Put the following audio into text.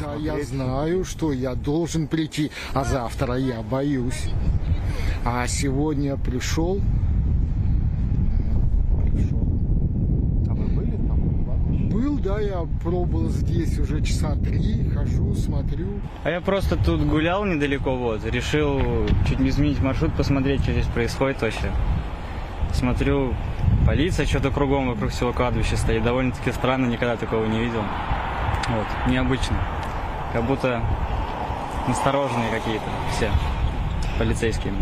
Да, я знаю, что я должен прийти, а завтра я боюсь. А сегодня пришел. пришел. А вы были там? Был, да, я пробыл здесь уже часа три, хожу, смотрю. А я просто тут гулял недалеко, вот, решил чуть не изменить маршрут, посмотреть, что здесь происходит вообще. Смотрю, полиция что-то кругом вокруг всего кладбища стоит. Довольно-таки странно, никогда такого не видел. Вот, необычно. Как будто настороженные какие-то все полицейские.